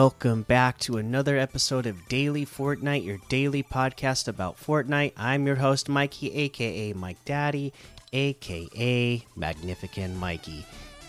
Welcome back to another episode of Daily Fortnite, your daily podcast about Fortnite. I'm your host, Mikey, aka Mike Daddy, aka Magnificent Mikey.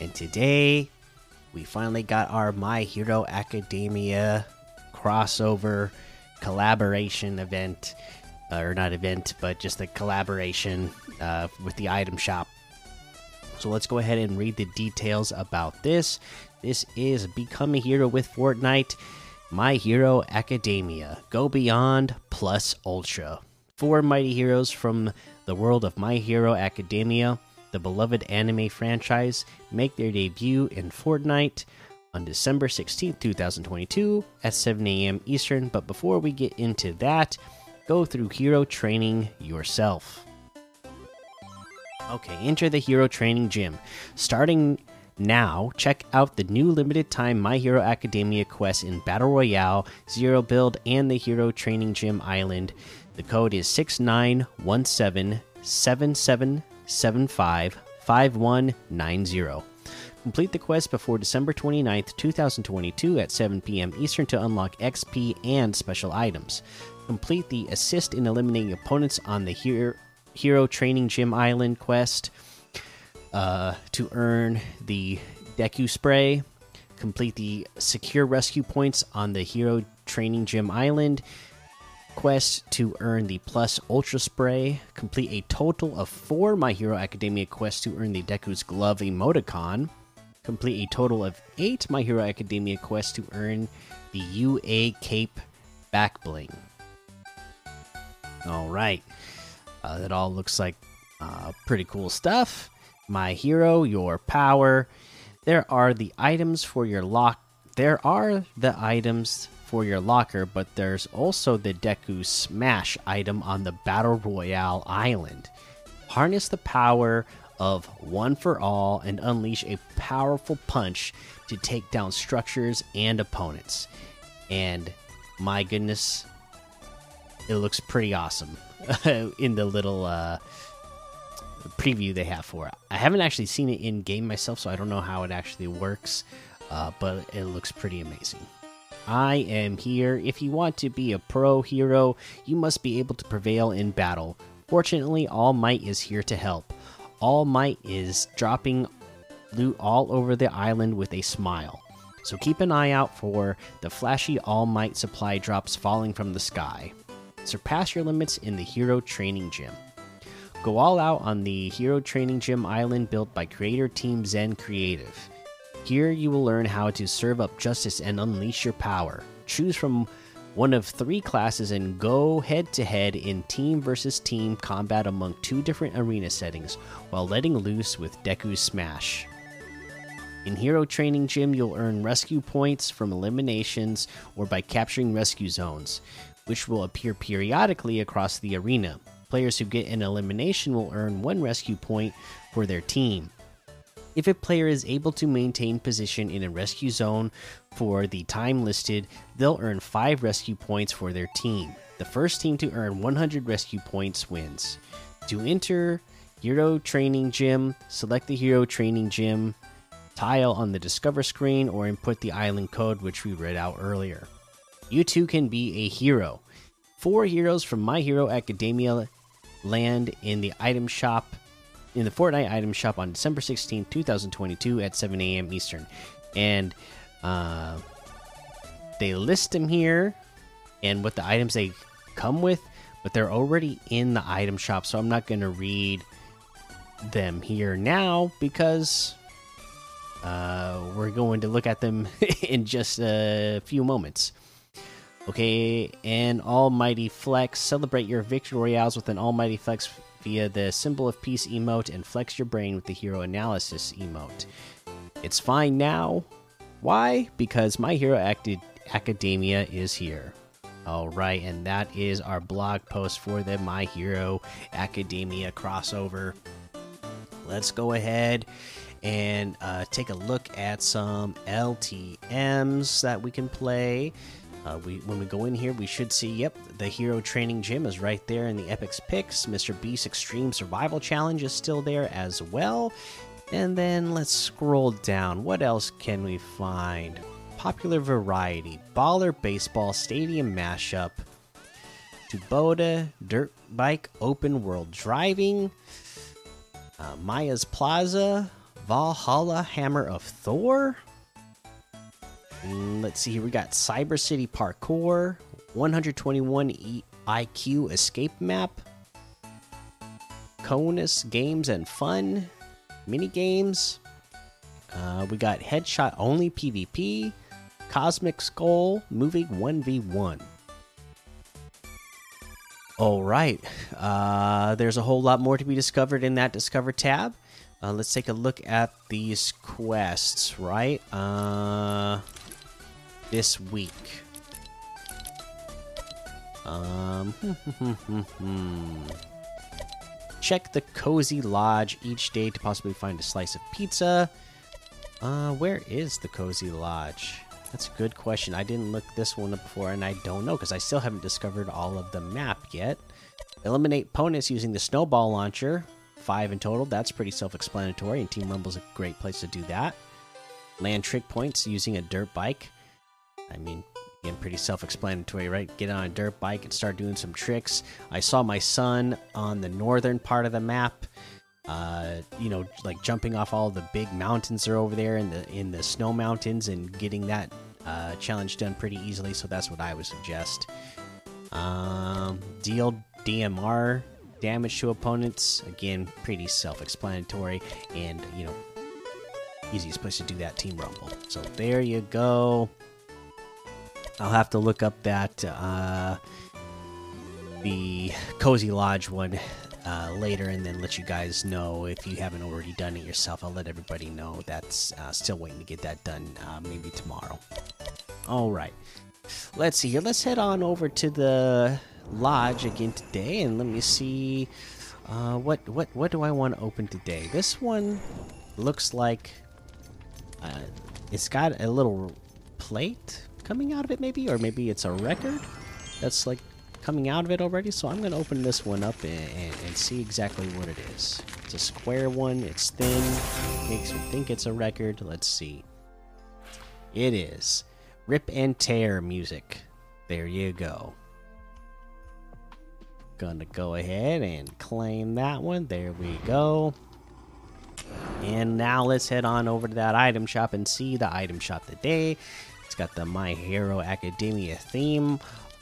And today, we finally got our My Hero Academia crossover collaboration event. Uh, or not event, but just a collaboration uh, with the item shop. So let's go ahead and read the details about this. This is Become a Hero with Fortnite, My Hero Academia. Go Beyond Plus Ultra. Four mighty heroes from the world of My Hero Academia, the beloved anime franchise, make their debut in Fortnite on December 16th, 2022 at 7 a.m. Eastern. But before we get into that, go through hero training yourself. Okay, enter the hero training gym. Starting now, check out the new limited time My Hero Academia quest in Battle Royale, Zero Build, and the Hero Training Gym Island. The code is 691777755190. Complete the quest before December 29th, 2022 at 7 p.m. Eastern to unlock XP and special items. Complete the assist in eliminating opponents on the Hero, Hero Training Gym Island quest uh, to earn the Deku Spray. Complete the secure rescue points on the Hero Training Gym Island quest to earn the Plus Ultra Spray. Complete a total of four My Hero Academia quests to earn the Deku's Glove emoticon. Complete a total of eight My Hero Academia quests to earn the UA Cape back bling. All right, uh, that all looks like uh, pretty cool stuff my hero, your power. There are the items for your lock. There are the items for your locker, but there's also the Deku Smash item on the Battle Royale island. Harness the power of One for All and unleash a powerful punch to take down structures and opponents. And my goodness, it looks pretty awesome in the little uh, preview they have for it. I haven't actually seen it in game myself, so I don't know how it actually works, uh, but it looks pretty amazing. I am here. If you want to be a pro hero, you must be able to prevail in battle. Fortunately, All Might is here to help. All Might is dropping loot all over the island with a smile. So keep an eye out for the flashy All Might supply drops falling from the sky. Surpass your limits in the Hero Training Gym. Go all out on the Hero Training Gym Island built by creator Team Zen Creative. Here you will learn how to serve up justice and unleash your power. Choose from one of three classes and go head to head in team versus team combat among two different arena settings while letting loose with Deku Smash. In Hero Training Gym, you'll earn rescue points from eliminations or by capturing rescue zones, which will appear periodically across the arena. Players who get an elimination will earn one rescue point for their team. If a player is able to maintain position in a rescue zone for the time listed, they'll earn 5 rescue points for their team. The first team to earn 100 rescue points wins. To enter Hero Training Gym, select the Hero Training Gym tile on the Discover screen or input the island code, which we read out earlier. You too can be a hero. Four heroes from My Hero Academia land in the item shop in the Fortnite item shop on December 16, 2022 at 7 a.m. Eastern. And uh, they list them here and what the items they come with, but they're already in the item shop, so I'm not going to read them here now because uh, we're going to look at them in just a few moments. Okay, and Almighty Flex. Celebrate your victory royales with an Almighty Flex via the Symbol of Peace emote and flex your brain with the Hero Analysis emote. It's fine now. Why? Because My Hero Academia is here. All right, and that is our blog post for the My Hero Academia crossover. Let's go ahead and uh, take a look at some LTMs that we can play. Uh, we when we go in here, we should see. Yep, the hero training gym is right there in the Epics picks. Mr. Beast Extreme Survival Challenge is still there as well. And then let's scroll down. What else can we find? popular variety baller baseball stadium mashup, Tuboda dirt bike open world driving, uh, Maya's Plaza, Valhalla Hammer of Thor. Mm, let's see here. We got Cyber City Parkour, 121 e IQ Escape Map, Conus Games and Fun, Mini Games. Uh, we got Headshot Only PvP, Cosmic Skull, Moving 1v1. All right. Uh, there's a whole lot more to be discovered in that Discover tab. Uh, let's take a look at these quests, right? Uh, this week. Um, check the cozy lodge each day to possibly find a slice of pizza. Uh, where is the cozy lodge? That's a good question. I didn't look this one up before, and I don't know because I still haven't discovered all of the map yet. Eliminate opponents using the snowball launcher. Five in total. That's pretty self-explanatory, and Team Rumble's a great place to do that. Land trick points using a dirt bike. I mean, again, pretty self-explanatory, right? Get on a dirt bike and start doing some tricks. I saw my son on the northern part of the map. Uh, you know, like jumping off all the big mountains are over there in the in the snow mountains and getting that uh, challenge done pretty easily. So that's what I would suggest. Um, deal DMR damage to opponents. Again, pretty self-explanatory, and you know, easiest place to do that. Team Rumble. So there you go. I'll have to look up that uh, the Cozy Lodge one uh, later and then let you guys know if you haven't already done it yourself. I'll let everybody know that's uh, still waiting to get that done uh, maybe tomorrow. All right. Let's see here. Let's head on over to the lodge again today and let me see uh, what what what do I want to open today. This one looks like uh, it's got a little plate coming out of it maybe or maybe it's a record that's like coming out of it already, so I'm going to open this one up and, and, and, see exactly what it is. It's a square one, it's thin, makes me think it's a record. Let's see. It is. Rip and Tear music. There you go. Gonna go ahead and claim that one. There we go. And now let's head on over to that item shop and see the item shop today. It's got the My Hero Academia theme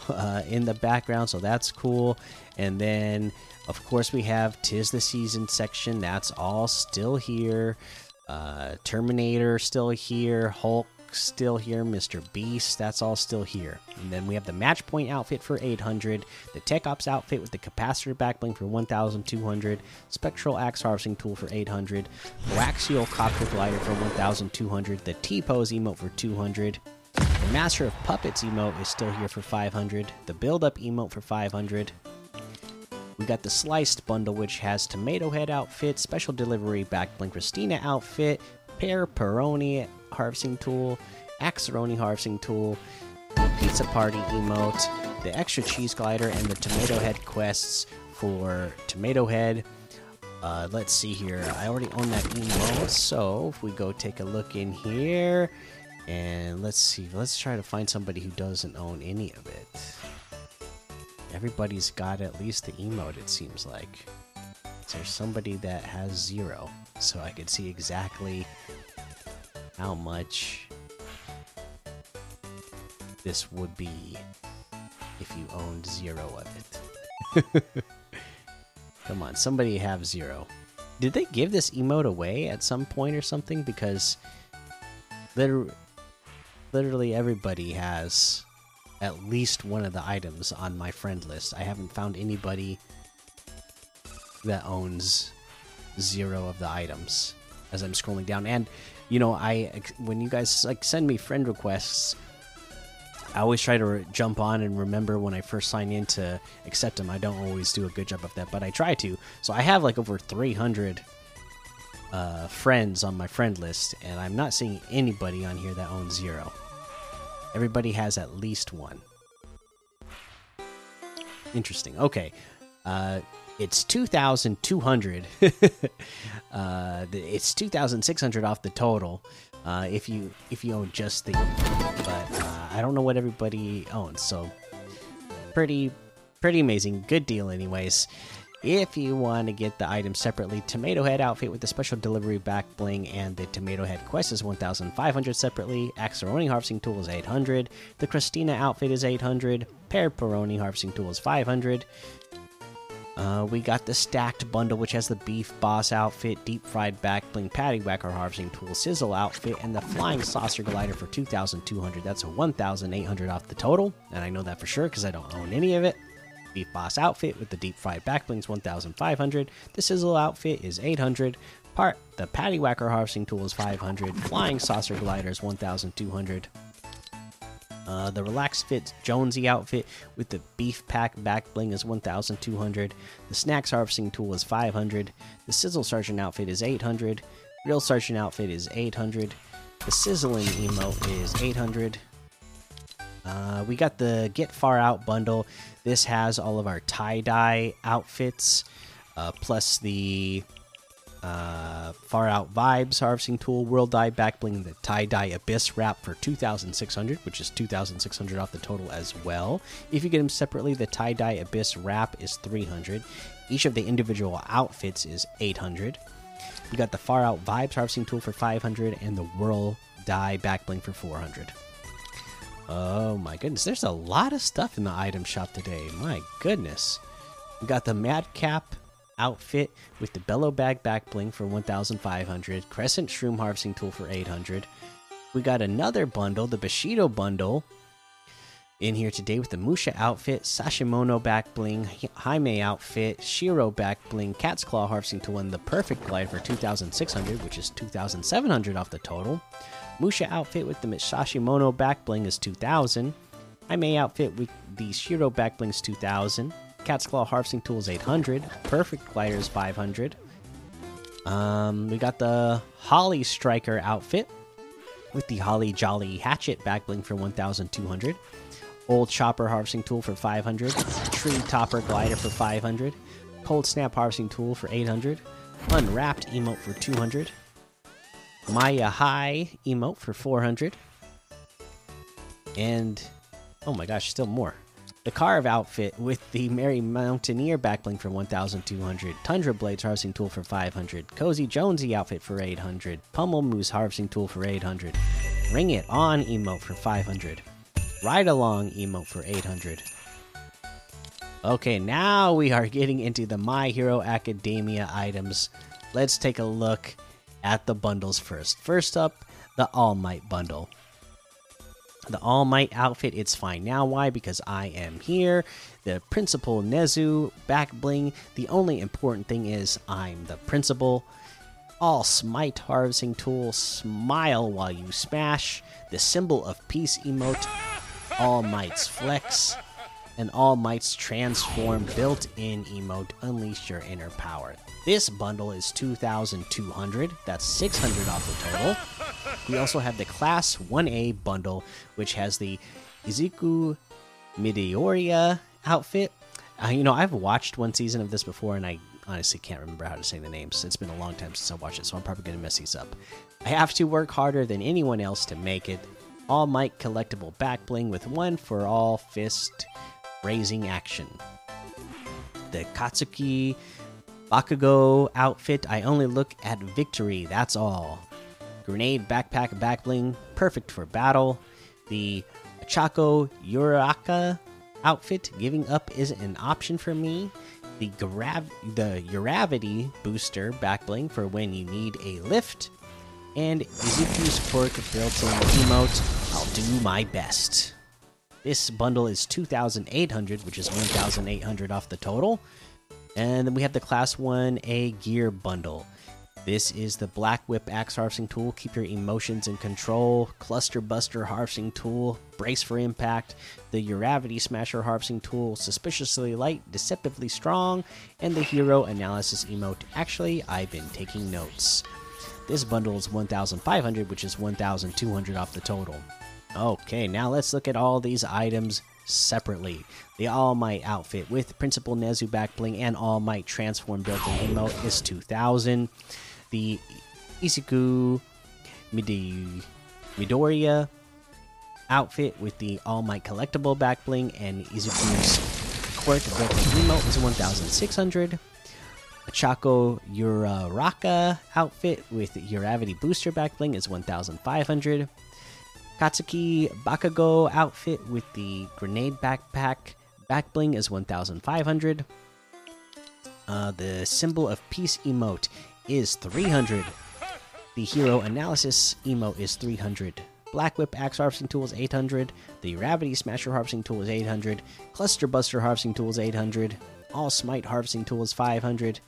uh, in the background, so that's cool. And then, of course, we have Tis the Season section. That's all still here. Uh, Terminator still here. Hulk still here. Mr. Beast, that's all still here. And then we have the Match Point outfit for 800. The Tech Ops outfit with the Capacitor backbling for 1,200. Spectral Axe Harvesting Tool for 800. Coaxial Copter Glider for 1,200. The T Pose emote for 200. The Master of Puppets emote is still here for 500. The Build Up emote for 500. We got the Sliced bundle, which has Tomato Head outfit, Special Delivery Back Bling Christina outfit, Pear Peroni harvesting tool, Axeroni harvesting tool, Pizza Party emote, the Extra Cheese Glider, and the Tomato Head quests for Tomato Head. Uh, let's see here. I already own that emote, so if we go take a look in here, and let's see, let's try to find somebody who doesn't own any of it. Everybody's got at least the emote, it seems like. Is there somebody that has zero? So I can see exactly how much this would be if you owned zero of it. Come on, somebody have zero. Did they give this emote away at some point or something? Because literally, literally everybody has at least one of the items on my friend list. I haven't found anybody that owns zero of the items as I'm scrolling down. And you know, I when you guys like send me friend requests, I always try to jump on and remember when I first sign in to accept them. I don't always do a good job of that, but I try to. So I have like over 300 uh, friends on my friend list, and I'm not seeing anybody on here that owns zero. Everybody has at least one. Interesting. Okay. Uh, it's 2,200. uh, it's 2,600 off the total. uh, if you if you own just the. But uh, I don't know what everybody owns, so pretty pretty amazing. Good deal, anyways. If you want to get the item separately, Tomato Head outfit with the special delivery back bling and the Tomato Head quest is 1,500 separately. Axeroni harvesting tool is 800. The Christina outfit is 800. Pear Peroni harvesting tool is 500. Uh, we got the stacked bundle, which has the beef boss outfit, deep fried back bling patty whacker harvesting tool, sizzle outfit, and the flying saucer glider for 2,200. That's a 1,800 off the total, and I know that for sure because I don't own any of it. Beef Boss outfit with the deep fried backblings 1500. The Sizzle outfit is 800. Part the Patty Whacker harvesting tool is 500. Flying Saucer gliders 1200. Uh, the Relax Fit Jonesy outfit with the Beef Pack back bling is 1200. The Snacks harvesting tool is 500. The Sizzle Sergeant outfit is 800. Grill Sergeant outfit is 800. The Sizzling emote is 800. Uh, we got the Get Far Out bundle. This has all of our tie dye outfits, uh, plus the uh, Far Out Vibes harvesting tool, World Dye backbling, the tie dye Abyss wrap for 2,600, which is 2,600 off the total as well. If you get them separately, the tie dye Abyss wrap is 300. Each of the individual outfits is 800. We got the Far Out Vibes harvesting tool for 500 and the World Dye backbling for 400. Oh my goodness, there's a lot of stuff in the item shop today. My goodness. We got the Madcap outfit with the Bellow Bag back bling for 1500, Crescent Shroom harvesting tool for 800. We got another bundle, the Bushido bundle, in here today with the Musha outfit, Sashimono back bling, Jaime outfit, Shiro back bling, Cat's Claw harvesting tool, and the Perfect Glide for 2600, which is 2700 off the total. Musha outfit with the Sashimono back bling is 2000. Jaime outfit with the Shiro back is 2000. Cat's Claw harvesting tool is 800. Perfect glider is 500. Um, we got the Holly Striker outfit with the Holly Jolly Hatchet back bling for 1200. Old Chopper harvesting tool for 500. Tree Topper glider for 500. Cold Snap harvesting tool for 800. Unwrapped emote for 200. Maya High emote for 400. And oh my gosh, still more. The Carve outfit with the Merry Mountaineer backbling for 1200. Tundra Blades harvesting tool for 500. Cozy Jonesy outfit for 800. Pummel Moose harvesting tool for 800. Ring It On emote for 500. Ride Along emote for 800. Okay, now we are getting into the My Hero Academia items. Let's take a look at the bundles first. First up, the All Might bundle. The All Might outfit, it's fine now. Why? Because I am here. The Principal Nezu back bling. The only important thing is I'm the principal. All Smite harvesting tool, smile while you smash. The symbol of peace emote, All Might's flex, and All Might's transform built in emote, unleash your inner power. This bundle is 2,200. That's 600 off the total. We also have the Class 1A bundle, which has the Izuku Midoriya outfit. Uh, you know, I've watched one season of this before, and I honestly can't remember how to say the names. It's been a long time since I watched it, so I'm probably going to mess these up. I have to work harder than anyone else to make it. All Might collectible back bling with one for all fist raising action. The Katsuki Bakugo outfit, I only look at victory, that's all. Grenade backpack backbling, perfect for battle. The Chaco Uraka outfit, giving up isn't an option for me. The grav the Uravity booster backbling for when you need a lift. And Izuku's quirk built-in emote, I'll do my best. This bundle is 2,800, which is 1,800 off the total. And then we have the Class 1A Gear Bundle. This is the Black Whip Axe Harvesting Tool. Keep your emotions in control. Cluster Buster Harvesting Tool. Brace for Impact. The Uravity Smasher Harvesting Tool. Suspiciously Light, Deceptively Strong. And the Hero Analysis Emote. Actually, I've been taking notes. This bundle is 1,500, which is 1,200 off the total. Okay, now let's look at all these items separately. The All Might outfit with Principal Nezu back bling and All Might transform built in emote is 2000. The Izuku Midi Midoriya outfit with the All Might collectible back bling and Izuku's quirk Broken emote is 1,600. Chaco Uraraka outfit with Uravity booster back bling is 1,500. Katsuki Bakugo outfit with the grenade backpack back bling is 1,500. Uh, the symbol of peace emote is 300. The hero analysis emote is 300. Black Whip Axe Harvesting Tool is 800. The Gravity Smasher Harvesting Tool is 800. Cluster Buster Harvesting Tool is 800. All Smite Harvesting Tool is 500.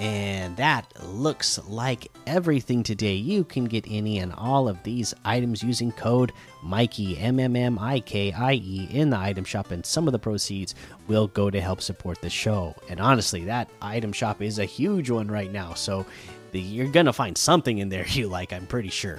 And that looks like everything today. You can get any and all of these items using code Mikey M M M I K I E in the item shop, and some of the proceeds will go to help support the show. And honestly, that item shop is a huge one right now, so you're gonna find something in there you like. I'm pretty sure.